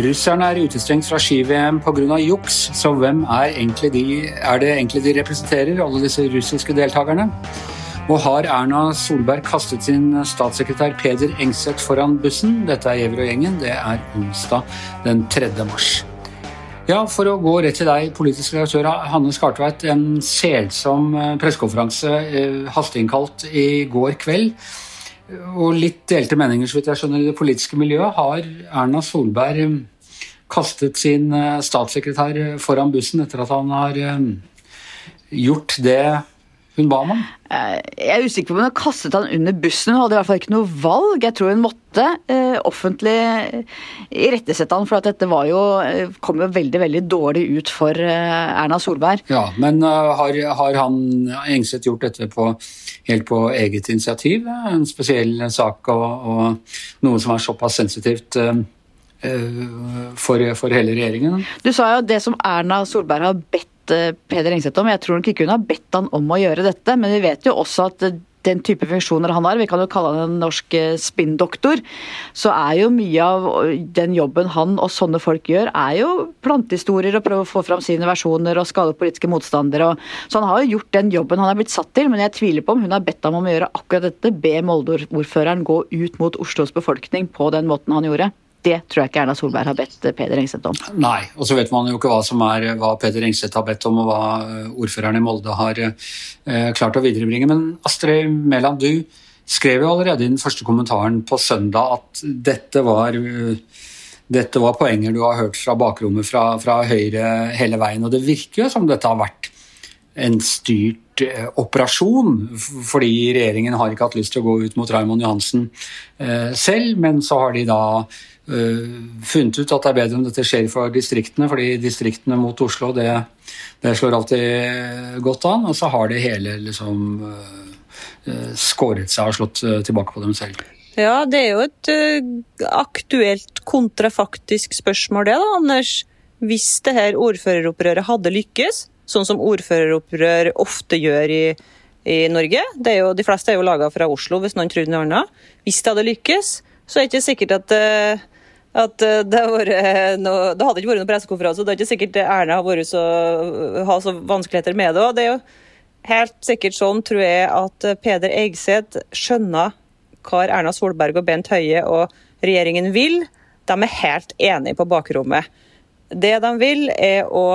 Russerne er utestengt fra ski-VM pga. juks, så hvem er, de, er, det egentlig de representerer, alle disse russiske deltakerne? Og har Erna Solberg kastet sin statssekretær Peder Engseth foran bussen? Dette er Gjever og gjengen. Det er onsdag den 3. mars. Ja, For å gå rett til deg, politisk redaktør Hanne Skartveit. En selsom eh, pressekonferanse eh, hasteinnkalt i går kveld. Og litt delte meninger, så vidt jeg skjønner, i det politiske miljøet. Har Erna Solberg eh, kastet sin statssekretær foran bussen etter at han har gjort det hun ba om? Jeg er usikker på om hun kastet han under bussen. Hun hadde i hvert fall ikke noe valg. Jeg tror hun måtte uh, offentlig irettesette han, for at dette var jo, kom jo veldig veldig dårlig ut for Erna Solberg. Ja, Men har, har, han Engseth gjort dette på, helt på eget initiativ? En spesiell sak og, og noe som er såpass sensitivt? For, for hele regjeringen? Du sa jo det som Erna Solberg har bedt Peder Engseth om. Jeg tror nok ikke hun har bedt han om å gjøre dette, men vi vet jo også at den type funksjoner han har, vi kan jo kalle han en norsk eh, spinndoktor, så er jo mye av den jobben han og sånne folk gjør, er jo plantehistorier og prøve å få fram sine versjoner og skade politiske motstandere. så han har jo gjort den jobben han er blitt satt til, men jeg tviler på om hun har bedt ham om å gjøre akkurat dette, be Molde-ordføreren gå ut mot Oslos befolkning på den måten han gjorde. Det tror jeg ikke Erna Solberg har bedt Peder Engseth om. Nei, og så vet man jo ikke hva som er hva Peder Engseth har bedt om, og hva ordføreren i Molde har eh, klart å viderebringe. Men Astrid Mæland, du skrev jo allerede i den første kommentaren på søndag at dette var dette var poenger du har hørt fra bakrommet fra, fra Høyre hele veien. Og det virker jo som dette har vært en styrt eh, operasjon, fordi regjeringen har ikke hatt lyst til å gå ut mot Raymond Johansen eh, selv, men så har de da Eh, funnet ut at det er bedre om dette skjer for distriktene, fordi distriktene mot Oslo det, det slår alltid godt an. Og så har det hele liksom uh, skåret seg og slått tilbake på dem selv. Ja, det er jo et aktuelt kontrafaktisk spørsmål det, da, Anders. Hvis det her ordføreropprøret hadde lykkes, sånn som ordføreropprør ofte gjør i, i Norge jo, De fleste er jo laga fra Oslo, hvis noen tror noe annet. Hvis det hadde lykkes, så er det ikke sikkert at at eh, det, vært eh, noe, det hadde ikke vært noen pressekonferanse. Det er ikke sikkert Erna har så, har så vanskeligheter med det. Og det er jo helt sikkert sånn, tror jeg, at Peder Eigseth skjønner hva Erna Solberg og Bent Høie og regjeringen vil. De er helt enige på bakrommet. Det de vil, er å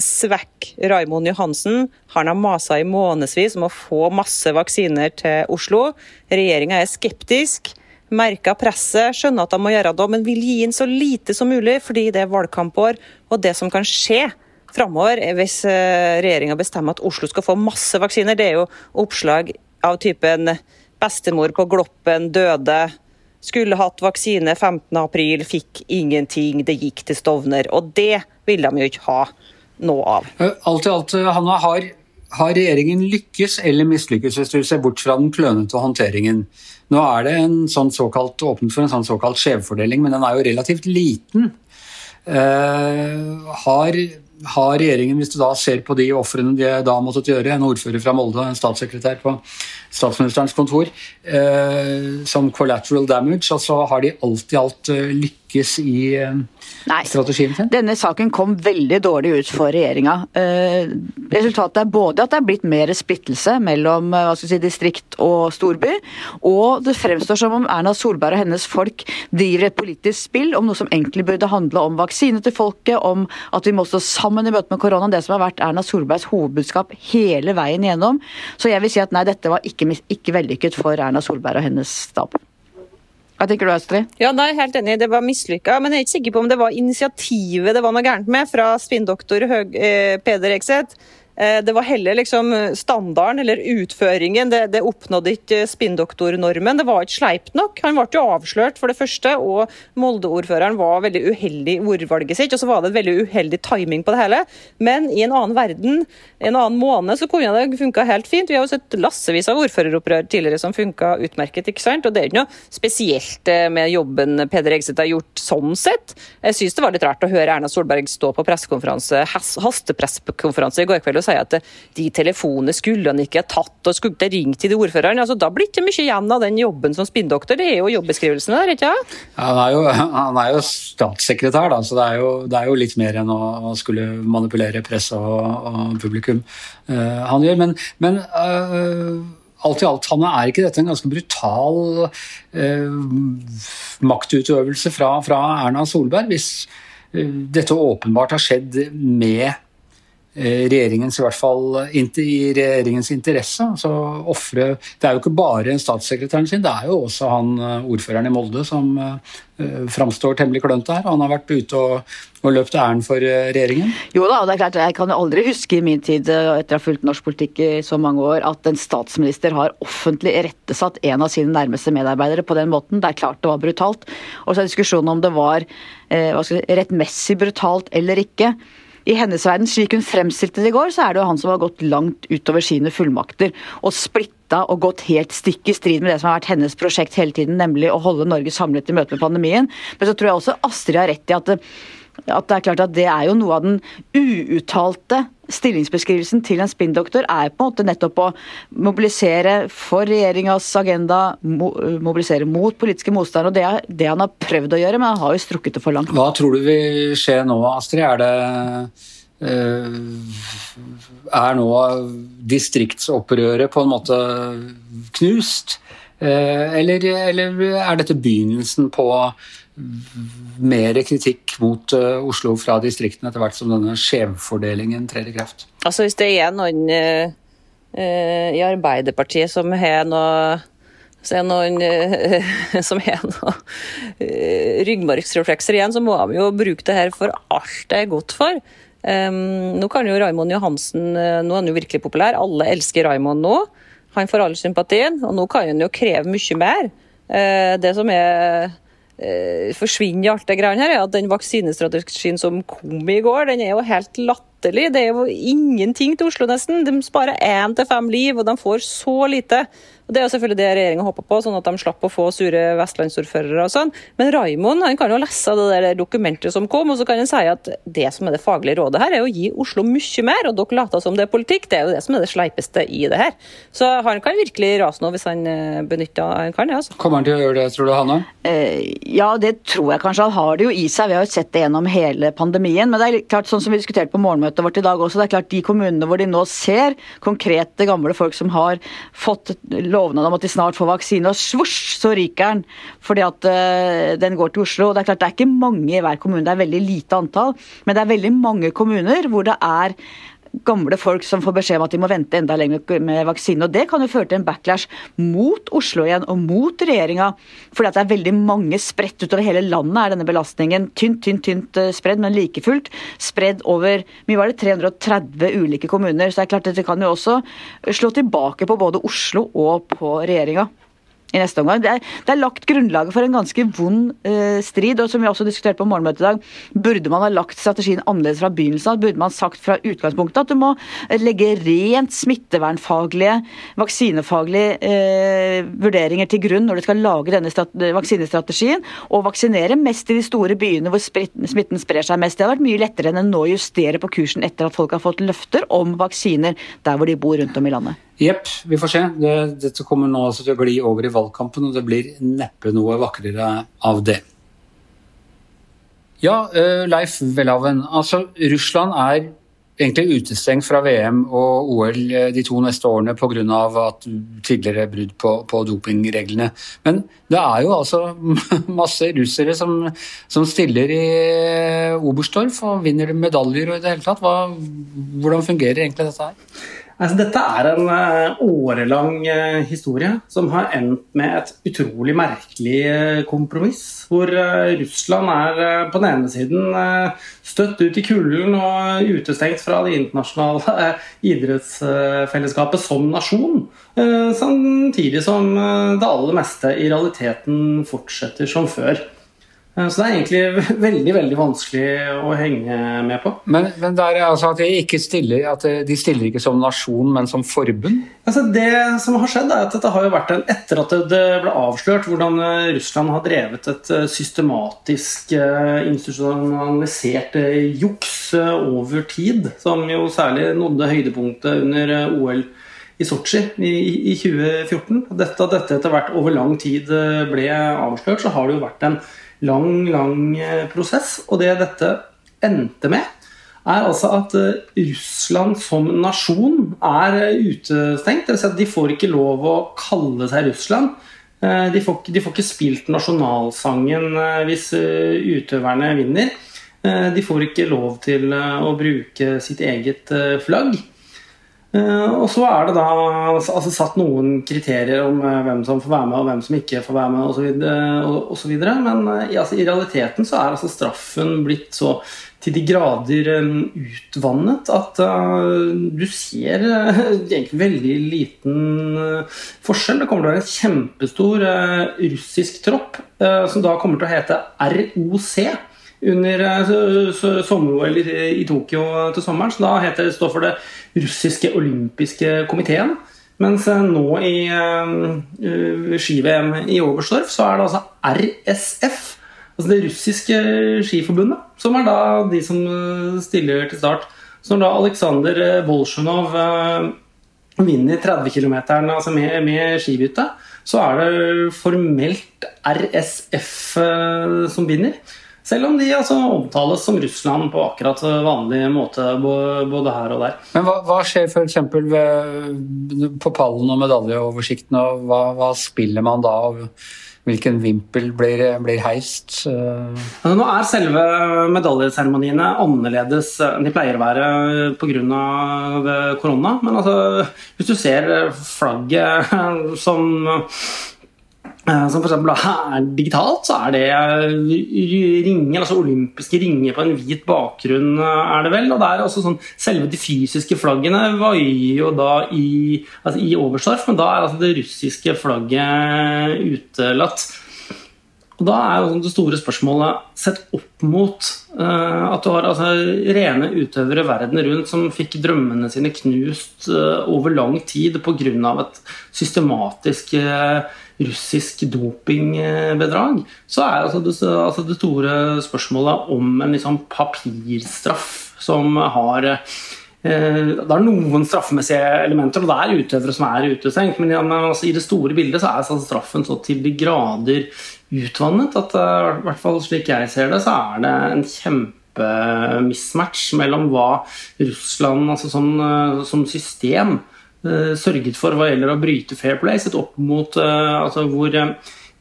svekke Raimond Johansen. Han har masa i månedsvis om å få masse vaksiner til Oslo. Regjeringa er skeptisk merker presset, skjønner at de må gjøre det, men vil gi inn så lite som mulig fordi det er valgkampår. Og det som kan skje framover hvis eh, regjeringa bestemmer at Oslo skal få masse vaksiner, det er jo oppslag av typen bestemor på Gloppen døde. Skulle hatt vaksine 15.4, fikk ingenting, det gikk til Stovner. Og det vil de jo ikke ha noe av. Eh, alt i alt, eh, Hanna, har, har regjeringen lykkes eller mislykkes, hvis du ser bort fra den klønete håndteringen? Nå er det en sånn såkalt, åpnet for en sånn såkalt skjevfordeling, men den er jo relativt liten. Uh, har, har, regjeringen, hvis du da ser på de ofrene de da har måttet gjøre, en ordfører fra Molde, en statssekretær på statsministerens kontor, uh, som collateral damage, og så har de alt i alt uh, lykkes i Nei. strategien sin? Denne saken kom veldig dårlig ut for regjeringa. Eh, resultatet er både at det er blitt mer splittelse mellom eh, si, distrikt og storby, og det fremstår som om Erna Solberg og hennes folk driver et politisk spill om noe som egentlig burde handle om vaksine til folket, om at vi må stå sammen i møte med korona, det som har vært Erna Solbergs hovedbudskap hele veien igjennom. Så jeg vil si at nei, dette var ikke, ikke vellykket for Erna Solberg og hennes stab. Hva tenker du, Astrid? Ja, nei, Helt enig, det var mislykka. Men jeg er ikke sikker på om det var initiativet det var noe gærent med fra spinndoktor eh, Peder Ekseth. Eh, det var heller liksom standarden eller utføringen. Det, det oppnådde ikke spinndoktornormen. Det var ikke sleipt nok. Han ble jo avslørt, for det første, og Molde-ordføreren var veldig uheldig i ordvalget sitt. Og så var det veldig uheldig timing på det hele. Men i en annen verden, en annen måned, så kunne det funka helt fint. Vi har jo sett lassevis av ordføreropprør tidligere som funka utmerket, ikke sant. Og det er ikke noe spesielt eh, med jobben Peder Egseth har gjort sånn sett. Jeg syns det var litt rart å høre Erna Solberg stå på pressekonferanse, hastepressekonferanse i går kveld og sier at de telefonene skulle han ikke ha tatt, og skulle ikke ringt til ordføreren. Altså, da blir det ikke mye igjen av den jobben som spinndoktor. Det er jo jobbeskrivelsen der, ikke sant? Han, er jo, han er jo statssekretær, da, så det er, jo, det er jo litt mer enn å skulle manipulere presse og, og publikum uh, han gjør. Men, men uh, alt i alt, han er ikke dette en ganske brutal eh, maktutøvelse fra, fra, Erna Solberg? Hvis eh, dette åpenbart har skjedd med eh, regjeringens i hvert fall i regjeringens interesse. altså offre, Det er jo ikke bare statssekretæren sin, det er jo også han eh, ordføreren i Molde som uh, framstår temmelig klønete her. Han har vært ute og, og løpt æren for eh, regjeringen? Jo da, det er klart. Jeg kan aldri huske i min tid eh, etter å ha fulgt norsk politikk i så mange år, at en statsminister har offentlig rettesatt en av sine nærmeste medarbeidere på den måten. Det er klart det var brutalt. Og så er diskusjonen om det var eh, si, rettmessig brutalt eller ikke. I hennes verden, slik hun fremstilte det i går, så er det jo han som har gått langt utover sine fullmakter og splitta og gått helt stikk i strid med det som har vært hennes prosjekt hele tiden, nemlig å holde Norge samlet i møte med pandemien. Men så tror jeg også Astrid har rett i at at det er klart at det er jo noe av den uuttalte stillingsbeskrivelsen til en spinndoktor er på en måte nettopp å mobilisere for regjeringas agenda, mobilisere mot politiske motstandere. og Det er det han har prøvd å gjøre, men han har jo strukket det for langt. Hva tror du vil skje nå, Astrid? Er det eh, er nå distriktsopprøret på en måte knust? Eh, eller, eller er dette begynnelsen på mer kritikk mot uh, Oslo fra distriktene etter hvert som denne skjevfordelingen trer i kraft? Altså Hvis det er noen uh, uh, i Arbeiderpartiet som har noe så er noen som har noe ryggmargsreflekser igjen, så må de jo bruke det her for alt det er godt for. Um, nå kan jo Raimond Johansen Nå er han jo virkelig populær. Alle elsker Raimond nå. Han får all sympatien, og nå kan han jo kreve mye mer. det som er eh, forsvinner i alt det greiene her, er at den vaksinestrategien som kom i går, den er jo helt latterlig. Det er jo ingenting til Oslo, nesten. De sparer én til fem liv, og de får så lite. Og Det er jo selvfølgelig det regjeringa håper på, sånn at de slapp å få sure vestlandsordførere og sånn. Men Raimond han kan jo lese det der dokumentet som kom, og så kan han si at det som er det faglige rådet her, er å gi Oslo mye mer, og dere later som det er politikk. Det er jo det som er det sleipeste i det her. Så han kan virkelig rase nå hvis han eh, benytter han kan det. altså. Kommer han til å gjøre det, tror du, Hanne? Eh, ja, det tror jeg kanskje. Han har det jo i seg. Vi har jo sett det gjennom hele pandemien. Men det er klart, sånn som vi diskuterte på morgenmøtet vårt i dag også, det er klart de kommunene hvor de nå ser konkrete gamle folk som har fått lov lovnad om at de snart får vaksine, og svosj, så ryker den fordi at uh, den går til Oslo. Og Det er klart det er ikke mange i hver kommune, det er veldig lite antall, men det er veldig mange kommuner hvor det er gamle folk som får beskjed om at de må vente enda lenger med vaksine. og Det kan jo føre til en backlash mot Oslo igjen, og mot regjeringa. Fordi at det er veldig mange spredt utover hele landet er denne belastningen. Tynt, tynt, tynt eh, spredd, men like fullt spredd over mye var det 330 ulike kommuner. Så det er klart at det kan jo også slå tilbake på både Oslo og på regjeringa i neste omgang. Det er, det er, lagt grunnlaget for en ganske vond eh, strid. og Som vi også diskuterte på morgenmøtet i dag, burde man ha lagt strategien annerledes fra begynnelsen av? Burde man sagt fra utgangspunktet at du må legge rent smittevernfaglige, vaksinefaglige eh, vurderinger til grunn når du skal lage denne vaksinestrategien, og vaksinere mest i de store byene hvor smitten sprer seg mest. Det har vært mye lettere enn å nå justere på kursen etter at folk har fått løfter om vaksiner der hvor de bor rundt om i landet. Jepp, vi får se. Det, dette kommer nå altså til å gli over i valgkampen, og det blir neppe noe vakrere av det. Ja, eh, Leif Welhaven. Altså, Russland er egentlig utestengt fra VM og OL eh, de to neste årene pga. tidligere brudd på, på, dopingreglene. Men det er jo altså masse russere som, som stiller i eh, Oberstdorf og vinner medaljer og i det hele tatt. Hva, hvordan fungerer egentlig dette her? Altså, dette er en uh, årelang uh, historie som har endt med et utrolig merkelig uh, kompromiss. Hvor Russland er på den ene siden støtt ut i kulden og utestengt fra det internasjonale idrettsfellesskapet som nasjon. samtidig som det aller meste i realiteten fortsetter som før. Eh, så det er egentlig veldig veldig vanskelig å henge med på. Men, men det er altså at de ikke stiller at de stiller ikke som nasjon, men som forbund? Altså det som har skjedd er at dette har jo vært en, Etter at det ble avslørt hvordan eh, Russland har drevet et eh, systematisk institusjonalisert juks over tid, som jo særlig nådde høydepunktet under OL i Sotsji i, i 2014 Dette at dette etter hvert over lang tid ble avslørt, så har det jo vært en lang, lang eh, prosess. Og det dette endte med, er altså at eh, Russland som nasjon er utestengt, utestengt. Dvs. Si at de får ikke lov å kalle seg Russland. De får, de får ikke spilt nasjonalsangen hvis utøverne vinner. De får ikke lov til å bruke sitt eget flagg. Eh, og så er det da altså, satt noen kriterier om eh, hvem som får være med og hvem som ikke får være med osv. Men eh, altså, i realiteten så er altså straffen blitt så til de grader utvannet at du ser egentlig veldig liten forskjell. Det kommer til å være en kjempestor russisk tropp som da kommer til å hete ROC under uh, sommer-OL i, i, Tokyo til sommeren. Så da heter det, står for det russiske olympiske komiteen. Mens uh, nå i uh, ski-VM i Oberstdorf så er det altså RSF, altså det russiske skiforbundet, som er da de som stiller til start. Så når da Aleksandr Bolsjunov vinner 30 km altså med, med skibytte, så er det formelt RSF som vinner. Selv om de altså omtales som Russland på akkurat vanlig måte både her og der. Men hva, hva skjer f.eks. på pallen og medaljeoversikten? og hva, hva, spiller man da? og Hvilken vimpel blir, blir heist? Altså, nå er selve medaljeseremoniene annerledes enn de pleier å være pga. korona. Men altså, hvis du ser flagget som som f.eks. er digitalt, så er det ringer, altså olympiske ringer på en hvit bakgrunn, eh, er det vel. Og det er også sånn, Selve de fysiske flaggene vaier jo da i, altså i overstorf, men da er altså det russiske flagget utelatt. Og Da er jo det store spørsmålet sett opp mot uh, at du har altså, rene utøvere verden rundt som fikk drømmene sine knust uh, over lang tid pga. et systematisk uh, russisk dopingbedrag, så er altså det, altså det, store spørsmålet om en liksom papirstraff som har det er noen straffemessige elementer, og det er utøvere som er utestengt. Men altså, i det store bildet så er altså straffen så til de grader utvannet at eh, i hvert fall slik jeg ser det, så er det en kjempemismatch mellom hva Russland altså som, eh, som system Eh, sørget for hva gjelder å bryte Fair Play, sett opp mot altså, hvor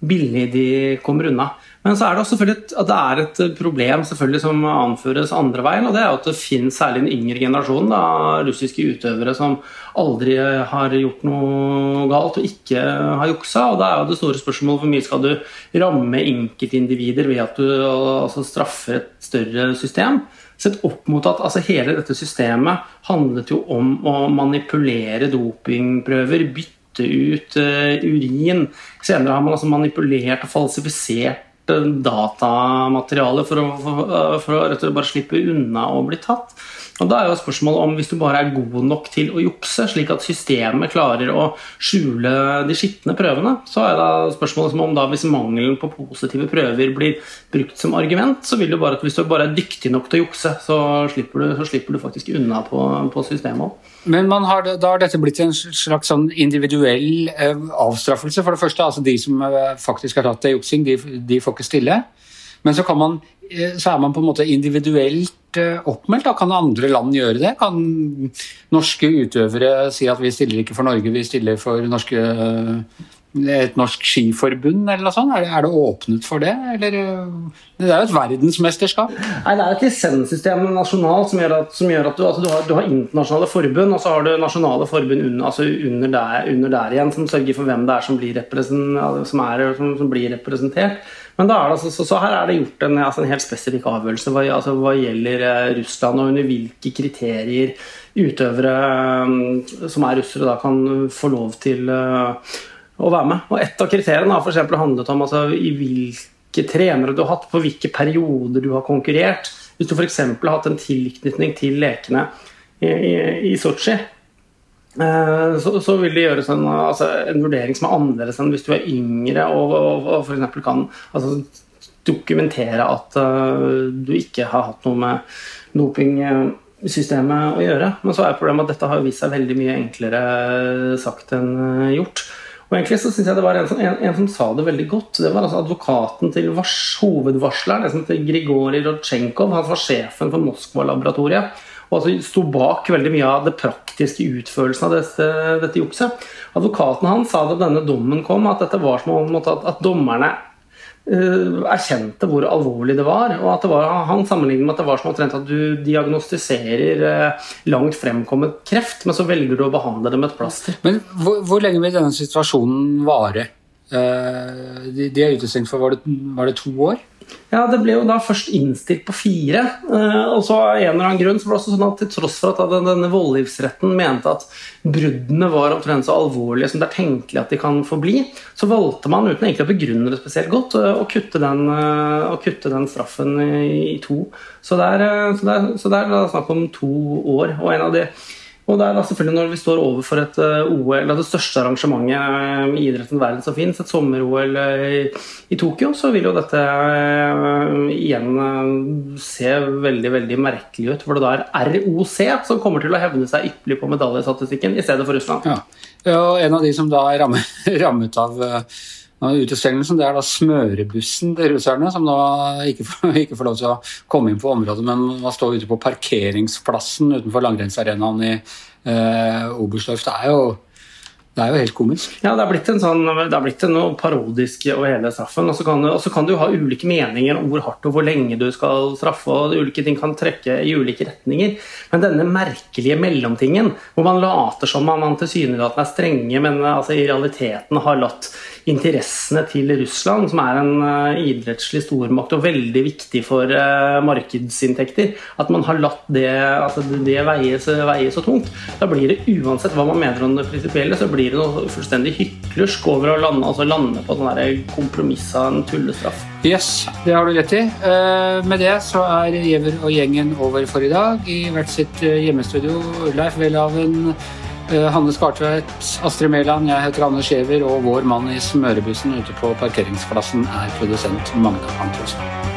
billig de kommer unna. Men så er det også selvfølgelig at det er et problem selvfølgelig som anføres andre veien. og Det er at det finnes særlig en yngre generasjon av russiske utøvere som aldri har gjort noe galt og ikke har juksa. og Da er jo det store spørsmålet hvor mye skal du ramme enkeltindivider ved at du altså, straffer et større system. Sett opp mot at altså, hele dette systemet handlet jo om å manipulere dopingprøver, bytte ut uh, urin. Senere har man altså manipulert og falsifisert datamateriale for å, for, for å bare slippe unna å bli tatt. Og da er jo spørsmålet om Hvis du bare er god nok til å jukse, slik at systemet klarer å skjule de skitne prøvene, så er da spørsmålet som om da hvis mangelen på positive prøver blir brukt som argument, så vil du bare at hvis du bare er dyktig nok til å jukse, så slipper du, så slipper du faktisk unna på, på systemet òg. Men har, da har dette blitt en slags sånn individuell eh, avstraffelse. For det første, altså de som eh, faktisk har tatt juksing, de, de får ikke stille. Men så, man, eh, så, er man på en måte individuelt oppmeldt. Da kan andre land gjøre det? Kan norske utøvere si at vi stiller ikke for Norge, vi stiller for norske et norsk skiforbund eller noe sånt? Er det, åpnet for det? Eller, det er jo et verdensmesterskap? Nei, Det er et lisenssystem nasjonalt som gjør at, som gjør at du, altså du, har, du, har, internasjonale forbund, og så har du nasjonale forbund under, altså under, der, under der, igjen, som sørger for hvem det er som blir, som er, som, blir representert. Men er det altså, så, så, her er det gjort en, altså en helt spesifikk avgjørelse hva, altså, hva gjelder eh, Russland, og under hvilke kriterier utøvere um, som er russere, da kan få lov til å være med. Og Et av kriteriene har for handlet om altså, i hvilke trenere du har hatt, på hvilke perioder du har konkurrert. Hvis du f.eks. har hatt en tilknytning til lekene i, i, i Sotsji, eh, så, så, vil det gjøres en, altså, en, vurdering som er annerledes enn hvis du er yngre og, og, og f.eks. kan altså, dokumentere at uh, du ikke har hatt noe med dopingsystemet å gjøre. Men så er problemet at dette har vist seg veldig mye enklere sagt enn gjort. Og egentlig så synes jeg det var en, en, en, som sa det veldig godt. Det var altså advokaten til vars, hovedvarsleren, det som heter Grigorij Rodsjenkov. Han var sjefen for Moskva-laboratoriet. Og altså sto bak veldig mye av det praktiske utførelsen av dette, dette jukset. Advokaten hans sa da denne dommen kom, at dette var som om at, at dommerne erkjente hvor alvorlig det var. og at det var, Han sammenlignet med at det var som at du diagnostiserer uh, langt fremkommet kreft, men så velger du å behandle det med et plaster. Men hvor, hvor lenge vil denne situasjonen vare? Uh, de, de, er utestengt for var det, var det to år? Ja, Det ble jo da først innstilt på fire. Eh, og så av en eller annen grunn så ble det også sånn at til tross for at denne voldgiftsretten mente at bruddene var omtrent så alvorlige som det er tenkelig at de kan få bli, så valgte man uten egentlig å begrunne det spesielt godt eh, å kutte den, eh, å kutte den straffen i to. Så det er, så det er, så det er snakk om to år. Og en av de og det er da selvfølgelig Når vi står overfor et uh, OL, eller det største arrangementet uh, i idretten verden som finnes, et sommer-OL uh, i Tokyo, så vil jo dette igjen se veldig veldig merkelig ut. For det da er ROC som kommer til å hevne seg ypperlig på medaljestatistikken i stedet for Russland. Ja. Og en av de som da er rammet av Utestengelsen det er da smørebussen til russerne, som da ikke får, ikke får, lov til å komme inn på området, men man står ute på parkeringsplassen utenfor langrennsarenaen i eh, Oberstdorf. Det er jo det er jo helt komisk. Ja, det er blitt, en sånn, det er blitt noe parodisk over hele straffen. Og så kan, kan, du ha ulike meninger om hvor hardt og hvor lenge du skal straffe, og ulike ting kan trekke i ulike retninger. Men denne merkelige mellomtingen, hvor man later som man, man tilsynelatende er strenge, men altså, i realiteten har latt interessene til Russland, som er en uh, idrettslig stormakt og veldig viktig for uh, markedsinntekter, at man har latt det, altså, det veie, så tungt. Da blir det uansett hva man mener om det prinsipielle, så blir det noe fullstendig hyklersk over å lande, altså lande på sånn kompromiss av en tullestraff. Yes, det har du rett i. Uh, med det så er Giæver og gjengen over for i dag. I hvert sitt hjemmestudio. Leif Welhaven, Hanne Skartveit, Astrid Mæland, jeg heter Anne Skjever, og vår mann i smørebussen ute på parkeringsplassen er produsent Magne Antonsen.